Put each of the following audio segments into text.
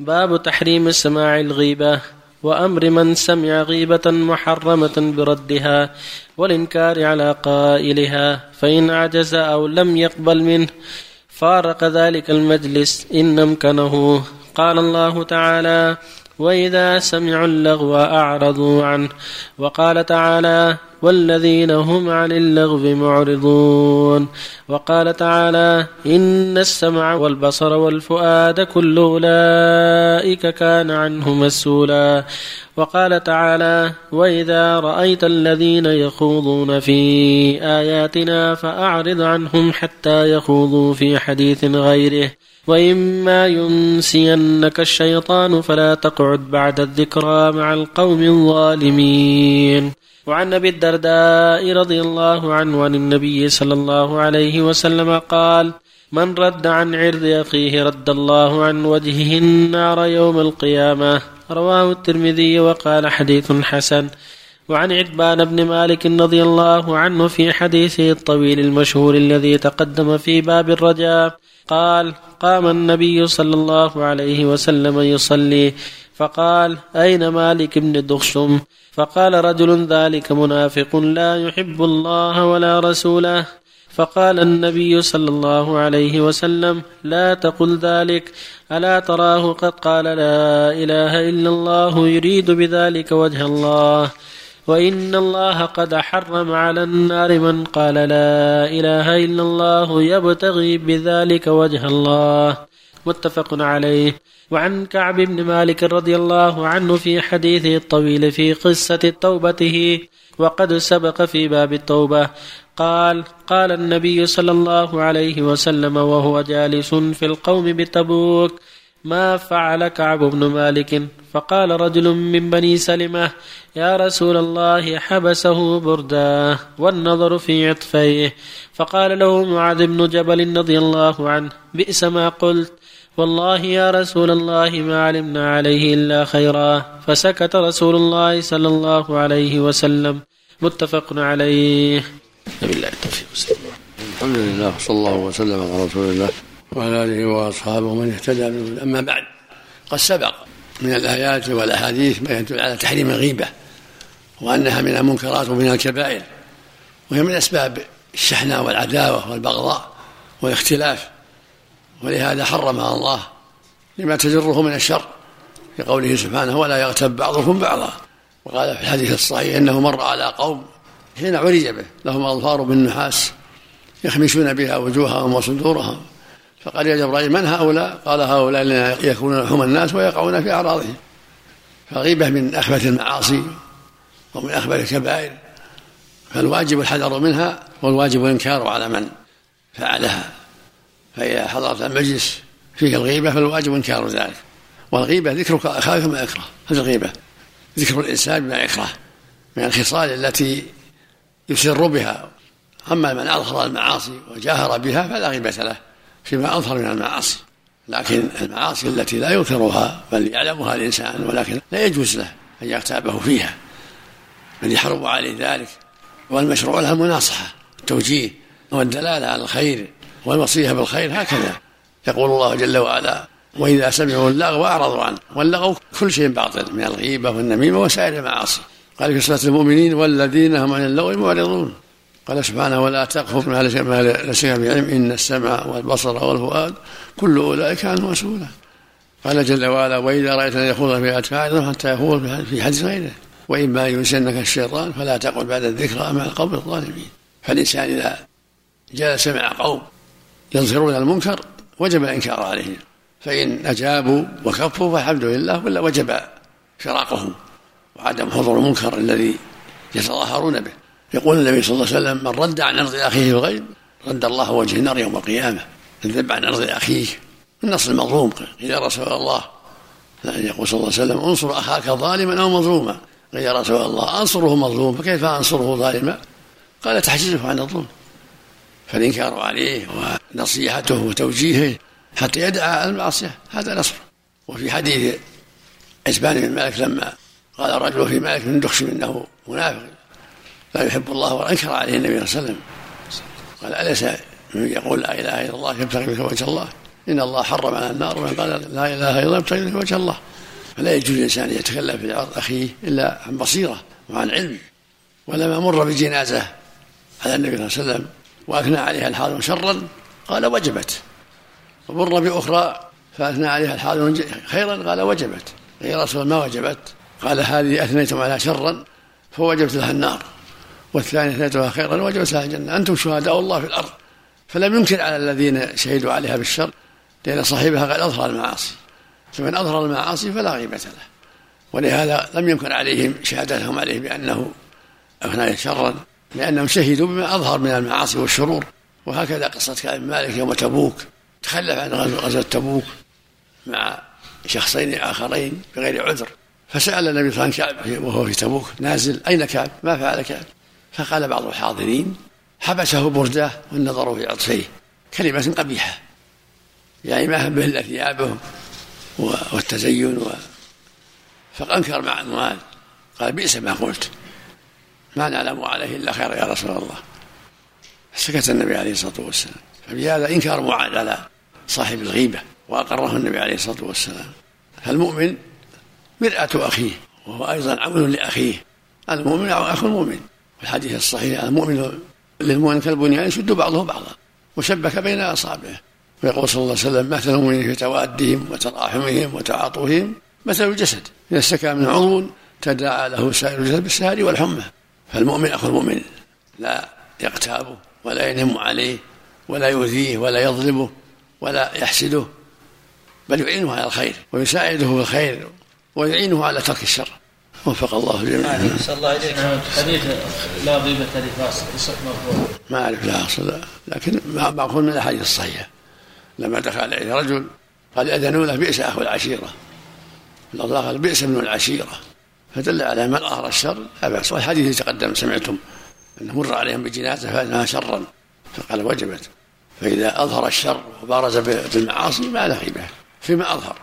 باب تحريم سماع الغيبة وأمر من سمع غيبة محرمة بردها والإنكار على قائلها فإن عجز أو لم يقبل منه فارق ذلك المجلس إن أمكنه. قال الله تعالى وإذا سمعوا اللغو أعرضوا عنه. وقال تعالى والذين هم عن اللغو معرضون. وقال تعالى إن السمع والبصر والفؤاد كل أولئك كان عنه مسؤولا. وقال تعالى وإذا رأيت الذين يخوضون في آياتنا فأعرض عنهم حتى يخوضوا في حديث غيره. وإما ينسينك الشيطان فلا تقعد بعد الذكرى مع القوم الظالمين. وعن أبي الدرداء رضي الله عنه عن النبي صلى الله عليه وسلم قال من رد عن عرض أخيه رد الله عن وجهه النار يوم القيامة رواه الترمذي وقال حديث حسن. وعن عتبان بن مالك رضي الله عنه في حديثه الطويل المشهور الذي تقدم في باب الرجاء قال قام النبي صلى الله عليه وسلم يصلي فقال أين مالك بن دخشم؟ فقال رجل ذلك منافق لا يحب الله ولا رسوله. فقال النبي صلى الله عليه وسلم لا تقل ذلك ألا تراه قد قال لا إله إلا الله يريد بذلك وجه الله. وإن الله قد حرم على النار من قال لا إله إلا الله يبتغي بذلك وجه الله. متفق عليه. وعن كعب بن مالك رضي الله عنه في حديثه الطويل في قصة توبته وقد سبق في باب التوبة. قال قال النبي صلى الله عليه وسلم وهو جالس في القوم بتبوك ما فعل كعب بن مالك؟ فقال رجل من بني سلمة يا رسول الله حبسه بردا والنظر في عطفيه. فقال له معاذ بن جبل رضي الله عنه بئس ما قلت. والله يا رسول الله ما علمنا عليه إلا خيرا. فسكت رسول الله صلى الله عليه وسلم. متفق عليه. بالله التوفيق الحمد لله صلى الله وسلم على رسول الله. وعلى آله وأصحابه من اهتدى به أما بعد قد سبق من الآيات والأحاديث ما يدل على تحريم الغيبة وأنها من المنكرات ومن الكبائر وهي من أسباب الشحنه والعداوة والبغضاء والاختلاف. ولهذا حرمها الله لما تجره من الشر في قوله سبحانه ولا يغتب بعضكم بعضا وقال في الحديث الصحيح إنه مر على قوم حين عرج به لهم أظفار من نحاس يخمشون بها وجوههم وصدورهم فقال يا جبرائيل من هؤلاء؟ قال هؤلاء الذين يكونون لحوم الناس ويقعون في أعراضهم. فالغيبه من أخبث المعاصي ومن أخبث الكبائر. فالواجب الحذر منها والواجب الإنكار على من فعلها. فإذا حضرت المجلس فيه الغيبة فالواجب إنكار ذلك. والغيبة ذكرك أخاك ما يكره. هذه الغيبة. ذكر الإنسان بما يكره. من الخصال التي يسر بها. أما من أظهر المعاصي وجاهر بها فلا غيبة له. فيما أظهر من المعاصي. لكن المعاصي التي لا يظهرها بل يعلمها الإنسان ولكن لا يجوز له أن يغتابه فيها. بل يحرم عليه ذلك والمشروع لها المناصحة التوجيه والدلالة على الخير والوصية بالخير هكذا يقول الله جل وعلا وإذا سمعوا اللغو أعرضوا عنه واللغو كل شيء باطل من الغيبة والنميمة وسائر المعاصي. قال في صلاة المؤمنين والذين هم عن اللغو معرضون. قال سبحانه ولا تقف ما ليس بعلم إن السمع والبصر والفؤاد كل أولئك عنه مسؤولا قال جل وعلا وإذا رأيت أن يخوض في أتفاعل حتى يخوض في حديث غيره. وإما ينسنك الشيطان فلا تقل بعد الذكرى مع القوم الظالمين. فالإنسان إذا جلس مع قوم يظهرون المنكر وجب الإنكار عليهم. فإن أجابوا وكفوا فالحمد لله ولا وجب فراقهم وعدم حضور المنكر الذي يتظاهرون به. يقول النبي صلى الله عليه وسلم من رد عن أرض أخيه الغيب رد الله وجه النار يوم القيامة من ذب عن أرض أخيه. النص المظلوم قيل يا رسول الله. يقول صلى الله عليه وسلم انصر أخاك ظالما أو مظلوما. قيل يا رسول الله أنصره مظلوم فكيف أنصره ظالما؟ قال تحجزه عن الظلم. فالإنكار عليه ونصيحته وتوجيهه حتى يدعى المعصية هذا نصر. وفي حديث عثمان بن مالك لما قال الرجل في مالك بن دخشم إنه منافق. لا يحب الله وانكر عليه النبي صلى الله عليه وسلم. قال أليس يقول لا إله إلا الله يبتغي بك وجه الله؟ إن الله حرم على النار ومن قال لا إله إلا الله يبتغي وجه الله. فلا يجوز للإنسان يتكلم في عرض أخيه إلا عن بصيرة وعن علم ولما مر بجنازة على النبي صلى الله عليه وسلم وأثنى عليها الحاضر شرا قال وجبت. ومر بأخرى فأثنى عليها الحاضر خيرا قال وجبت. يا رسول ما وجبت؟ قال هذه أثنيتم عليها شرا فوجبت لها النار. والثانية أثنيتها خيرا وجبت لها الجنة أنتم شهداء الله في الأرض فلم ينكر على الذين شهدوا عليها بالشر لأن صاحبها قد أظهر المعاصي. فمن أظهر المعاصي فلا غيبة له. ولهذا لم ينكر عليهم شهادتهم عليه بأنه أفنى شرا لأنهم شهدوا بما أظهر من المعاصي والشرور. وهكذا قصة كعب مالك يوم تبوك. تخلف عن غزوة تبوك مع شخصين آخرين بغير عذر. فسأل النبي صلى الله عليه وسلم كعب وهو في تبوك نازل أين كعب؟ ما فعل كعب؟ فقال بعض الحاضرين حبسه برداه والنظر في عطفيه كلمة قبيحة. يعني ما هم إلا ثيابه والتزين و... فأنكر مع المال قال بئس ما قلت. ما نعلم عليه إلا خير يا رسول الله. سكت النبي عليه الصلاة والسلام. فبهذا إنكار معاد على صاحب الغيبة وأقره النبي عليه الصلاة والسلام. فالمؤمن مرآة أخيه وهو أيضا عون لأخيه. المؤمن أخو المؤمن. الحديث الصحيح المؤمن للمؤمن كالبنيان يشد بعضه بعضا وشبك بين أصابعه. ويقول صلى الله عليه وسلم مثل المؤمنين في توادهم وتراحمهم وتعاطفهم مثل الجسد. إذا استكى من عضو تداعى له سائر الجسد بالسهر والحمى. فالمؤمن أخو المؤمن لا يغتابه ولا ينم عليه ولا يؤذيه ولا يظلمه ولا يحسده بل يعينه على الخير ويساعده في الخير ويعينه على ترك الشر. وفق الله الجميع نسأل الله إليك. حديث لا غيبة لفاسق ما أعرف لا اصل لكن معقول من الأحاديث الصحيحة. لما دخل عليه رجل قال أذنوا له بئس أخو العشيرة. الله قال بئس ابن العشيرة. فدل على من أظهر الشر. لا باس والحديث تقدم سمعتم. إنه مر عليهم بجنازة فانها شرا. فقال وجبت. فإذا أظهر الشر وبارز بالمعاصي ما له غيبة. فيما أظهر.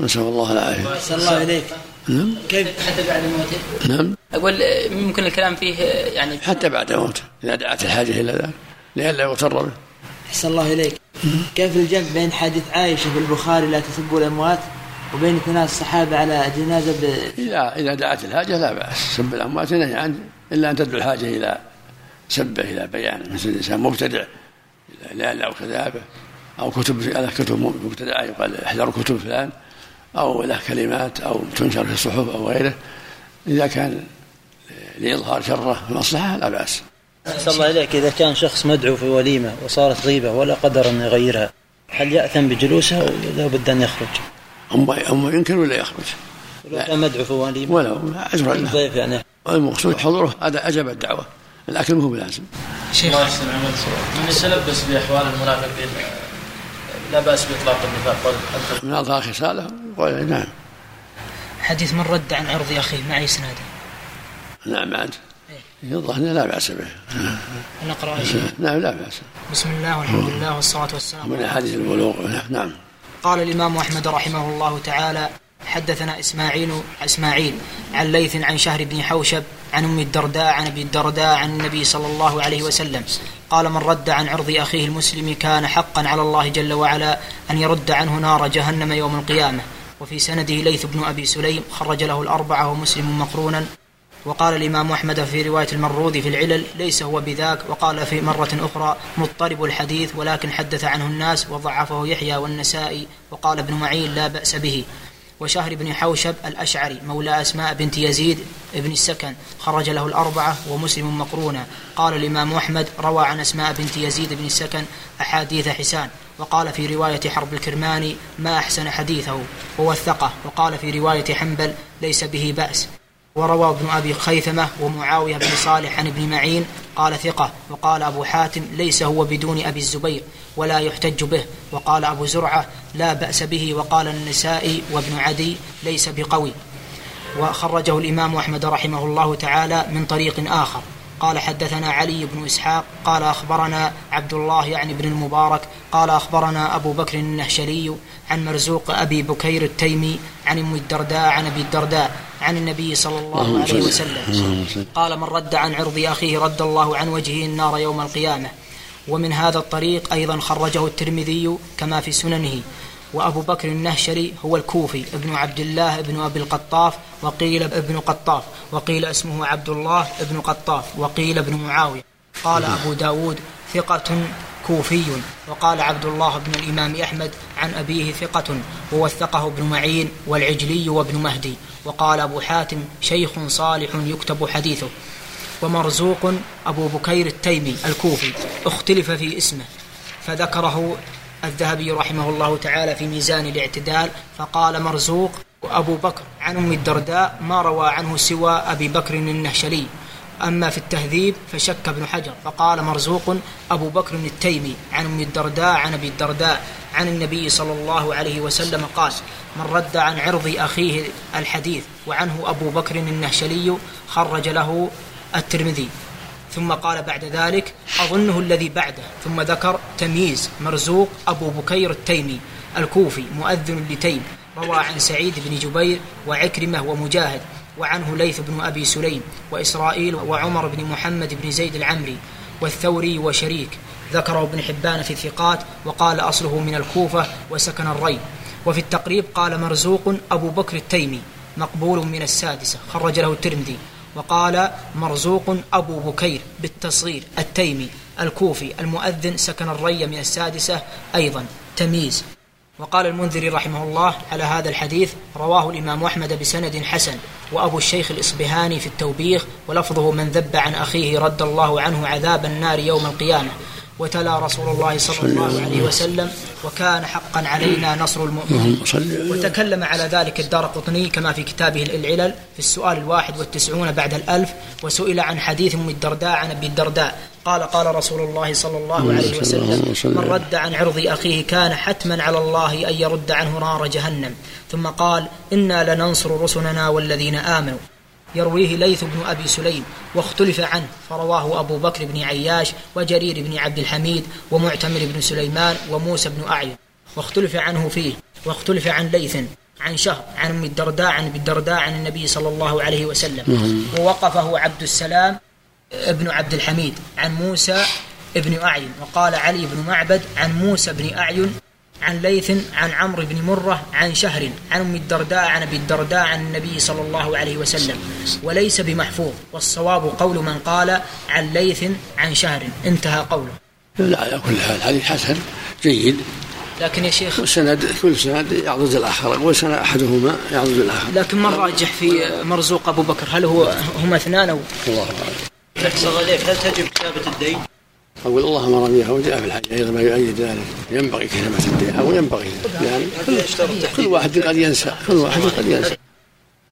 نسأل الله العافية. نسأل الله إليك. نعم. كيف حتى بعد موته؟ نعم. أقول ممكن الكلام فيه يعني حتى بعد موته إذا دعت الحاجة إلى ذلك لئلا يغتر به. أحسن الله إليك. كيف الجمع بين حديث عائشة في البخاري لا تسبوا الأموات وبين ثناء الصحابة على جنازة ب... إذا إذا دعت الحاجة لا بأس سب الأموات نهي عنه إلا أن تدعو الحاجة إلى سبة إلى بيانه مثل الانسان مبتدع لا لا أو كذابه أو كتب له كتب مبتدعه يقال احذروا كتب فلان أو له كلمات أو تنشر في الصحف أو غيره. إذا كان لإظهار شره مصلحة لا بأس. أحسن الله إليك. إذا كان شخص مدعو في وليمة وصارت غيبة ولا قدر أن يغيرها هل يأثم بجلوسها ولا بد أن يخرج؟ أما يمكن ولا يخرج؟ ولو كان مدعو في وليمة. ولو عذرا له. ضيف يعني. المقصود حضوره هذا أجاب الدعوة الأكل مو بلازم. شيخ الله يحسن عمل من يتلبس بأحوال المنافقين؟ لا بأس بإطلاق النفاق. قول من أظهر خصاله يقول نعم. حديث من رد عن عرض أخيه مع اسناده. نعم بعد يظهر لا بأس به. نقرا يا شيخ. نعم لا بأس. بسم الله والحمد لله والصلاة والسلام من أحاديث البلوغ. نعم. قال الإمام أحمد رحمه الله تعالى حدثنا إسماعيل إسماعيل عن ليث عن شهر بن حوشب عن أم الدرداء عن أبي الدرداء عن النبي صلى الله عليه وسلم. قال من رد عن عرض أخيه المسلم كان حقا على الله جل وعلا أن يرد عنه نار جهنم يوم القيامة. وفي سنده ليث بن أبي سليم خرج له الأربعة ومسلم مقرونا. وقال الإمام أحمد في رواية المروذي في العلل ليس هو بذاك. وقال في مرة أخرى مضطرب الحديث ولكن حدث عنه الناس وضعفه يحيى والنسائي. وقال ابن معين لا بأس به. وشهر بن حوشب الأشعري مولى أسماء بنت يزيد بن السكن. خرج له الأربعة ومسلم مقرونا قال الإمام أحمد روى عن أسماء بنت يزيد بن السكن أحاديث حسان. وقال في رواية حرب الكرماني ما أحسن حديثه؟ ووثقه وقال في رواية حنبل ليس به بأس. وروى ابن أبي خيثمة ومعاوية بن صالح عن ابن معين قال ثقة وقال أبو حاتم ليس هو بدون أبي الزبير ولا يحتج به. وقال أبو زرعة لا بأس به. وقال النسائي وابن عدي ليس بقوي. وخرجه الإمام أحمد رحمه الله تعالى من طريق آخر. قال حدثنا علي بن إسحاق قال أخبرنا عبد الله يعني بن المبارك قال أخبرنا أبو بكر النهشلي عن مرزوق أبي بكير التيمي عن أم الدرداء عن أبي الدرداء عن النبي صلى الله عليه وسلم. قال من رد عن عرض أخيه رد الله عن وجهه النار يوم القيامة. ومن هذا الطريق أيضا خرجه الترمذي كما في سننه. وأبو بكر النهشري هو الكوفي ابن عبد الله ابن أبي القطاف وقيل ابن قطاف وقيل اسمه عبد الله ابن قطاف وقيل ابن معاوية. قال أبو داود ثقة كوفي وقال عبد الله بن الإمام أحمد عن أبيه ثقة ووثقه ابن معين والعجلي وابن مهدي وقال أبو حاتم شيخ صالح يكتب حديثه ومرزوق أبو بكير التيمي الكوفي اختلف في اسمه فذكره الذهبي رحمه الله تعالى في ميزان الاعتدال فقال مرزوق وأبو بكر عن أم الدرداء ما روى عنه سوى أبي بكر النهشلي. أما في التهذيب فشك ابن حجر فقال مرزوق أبو بكر التيمي عن أم الدرداء عن أبي الدرداء عن النبي صلى الله عليه وسلم قال من رد عن عرض أخيه الحديث وعنه أبو بكر النهشلي خرج له الترمذي. ثم قال بعد ذلك أظنه الذي بعده. ثم ذكر تمييز مرزوق أبو بكير التيمي الكوفي مؤذن لتيم روى عن سعيد بن جبير وعكرمة ومجاهد. وعنه ليث بن أبي سليم وإسرائيل وعمر بن محمد بن زيد العمري والثوري وشريك. ذكره ابن حبان في الثقات وقال أصله من الكوفة وسكن الري وفي التقريب قال مرزوق أبو بكر التيمي مقبول من السادسة خرج له الترمذي. وقال مرزوق أبو بكير بالتصغير التيمي الكوفي المؤذن سكن الري من السادسة أيضا. تمييز. وقال المنذري رحمه الله على هذا الحديث رواه الإمام أحمد بسند حسن وأبو الشيخ الإصبهاني في التوبيخ ولفظه من ذب عن أخيه رد الله عنه عذاب النار يوم القيامة وتلا رسول الله صلى الله عليه وسلم وكان حقا علينا نصر المؤمنين. وتكلم على ذلك الدار قطني كما في كتابه العلل في السؤال الواحد والتسعون بعد الألف وسئل عن حديث أم الدرداء عن أبي الدرداء. قال قال رسول الله صلى الله عليه وسلم من رد عن عرض أخيه كان حتما على الله أن يرد عنه نار جهنم. ثم قال إنا لننصر رسلنا والذين آمنوا. يرويه ليث بن أبي سليم واختلف عنه فرواه أبو بكر بن عياش وجرير بن عبد الحميد ومعتمر بن سليمان وموسى بن أعين واختلف عنه فيه واختلف عن ليث عن شهر عن أم الدرداء عن أبي الدرداء عن النبي صلى الله عليه وسلم. ووقفه عبد السلام ابن عبد الحميد عن موسى ابن أعين وقال علي بن معبد عن موسى بن أعين عن ليث عن عمرو بن مرة عن شهر عن أم الدرداء عن أبي الدرداء عن النبي صلى الله عليه وسلم. وليس بمحفوظ والصواب قول من قال عن ليث عن شهر. انتهى قوله. لا على كل حال الحديث حسن جيد. لكن يا شيخ والسند كل سند يعضد الآخر وسند أحدهما يعضد الآخر لكن من راجح في مرزوق أبو بكر؟ هل هو هم اثنان أو الله أعلم. عليك هل تجب كتابة الدين؟ أقول الله أمر بها وجاء في الحديث أيضا ما يؤيد ذلك. ينبغي كتابة الدين أو ينبغي. يعني كل واحد قد ينسى كل واحد قد ينسى.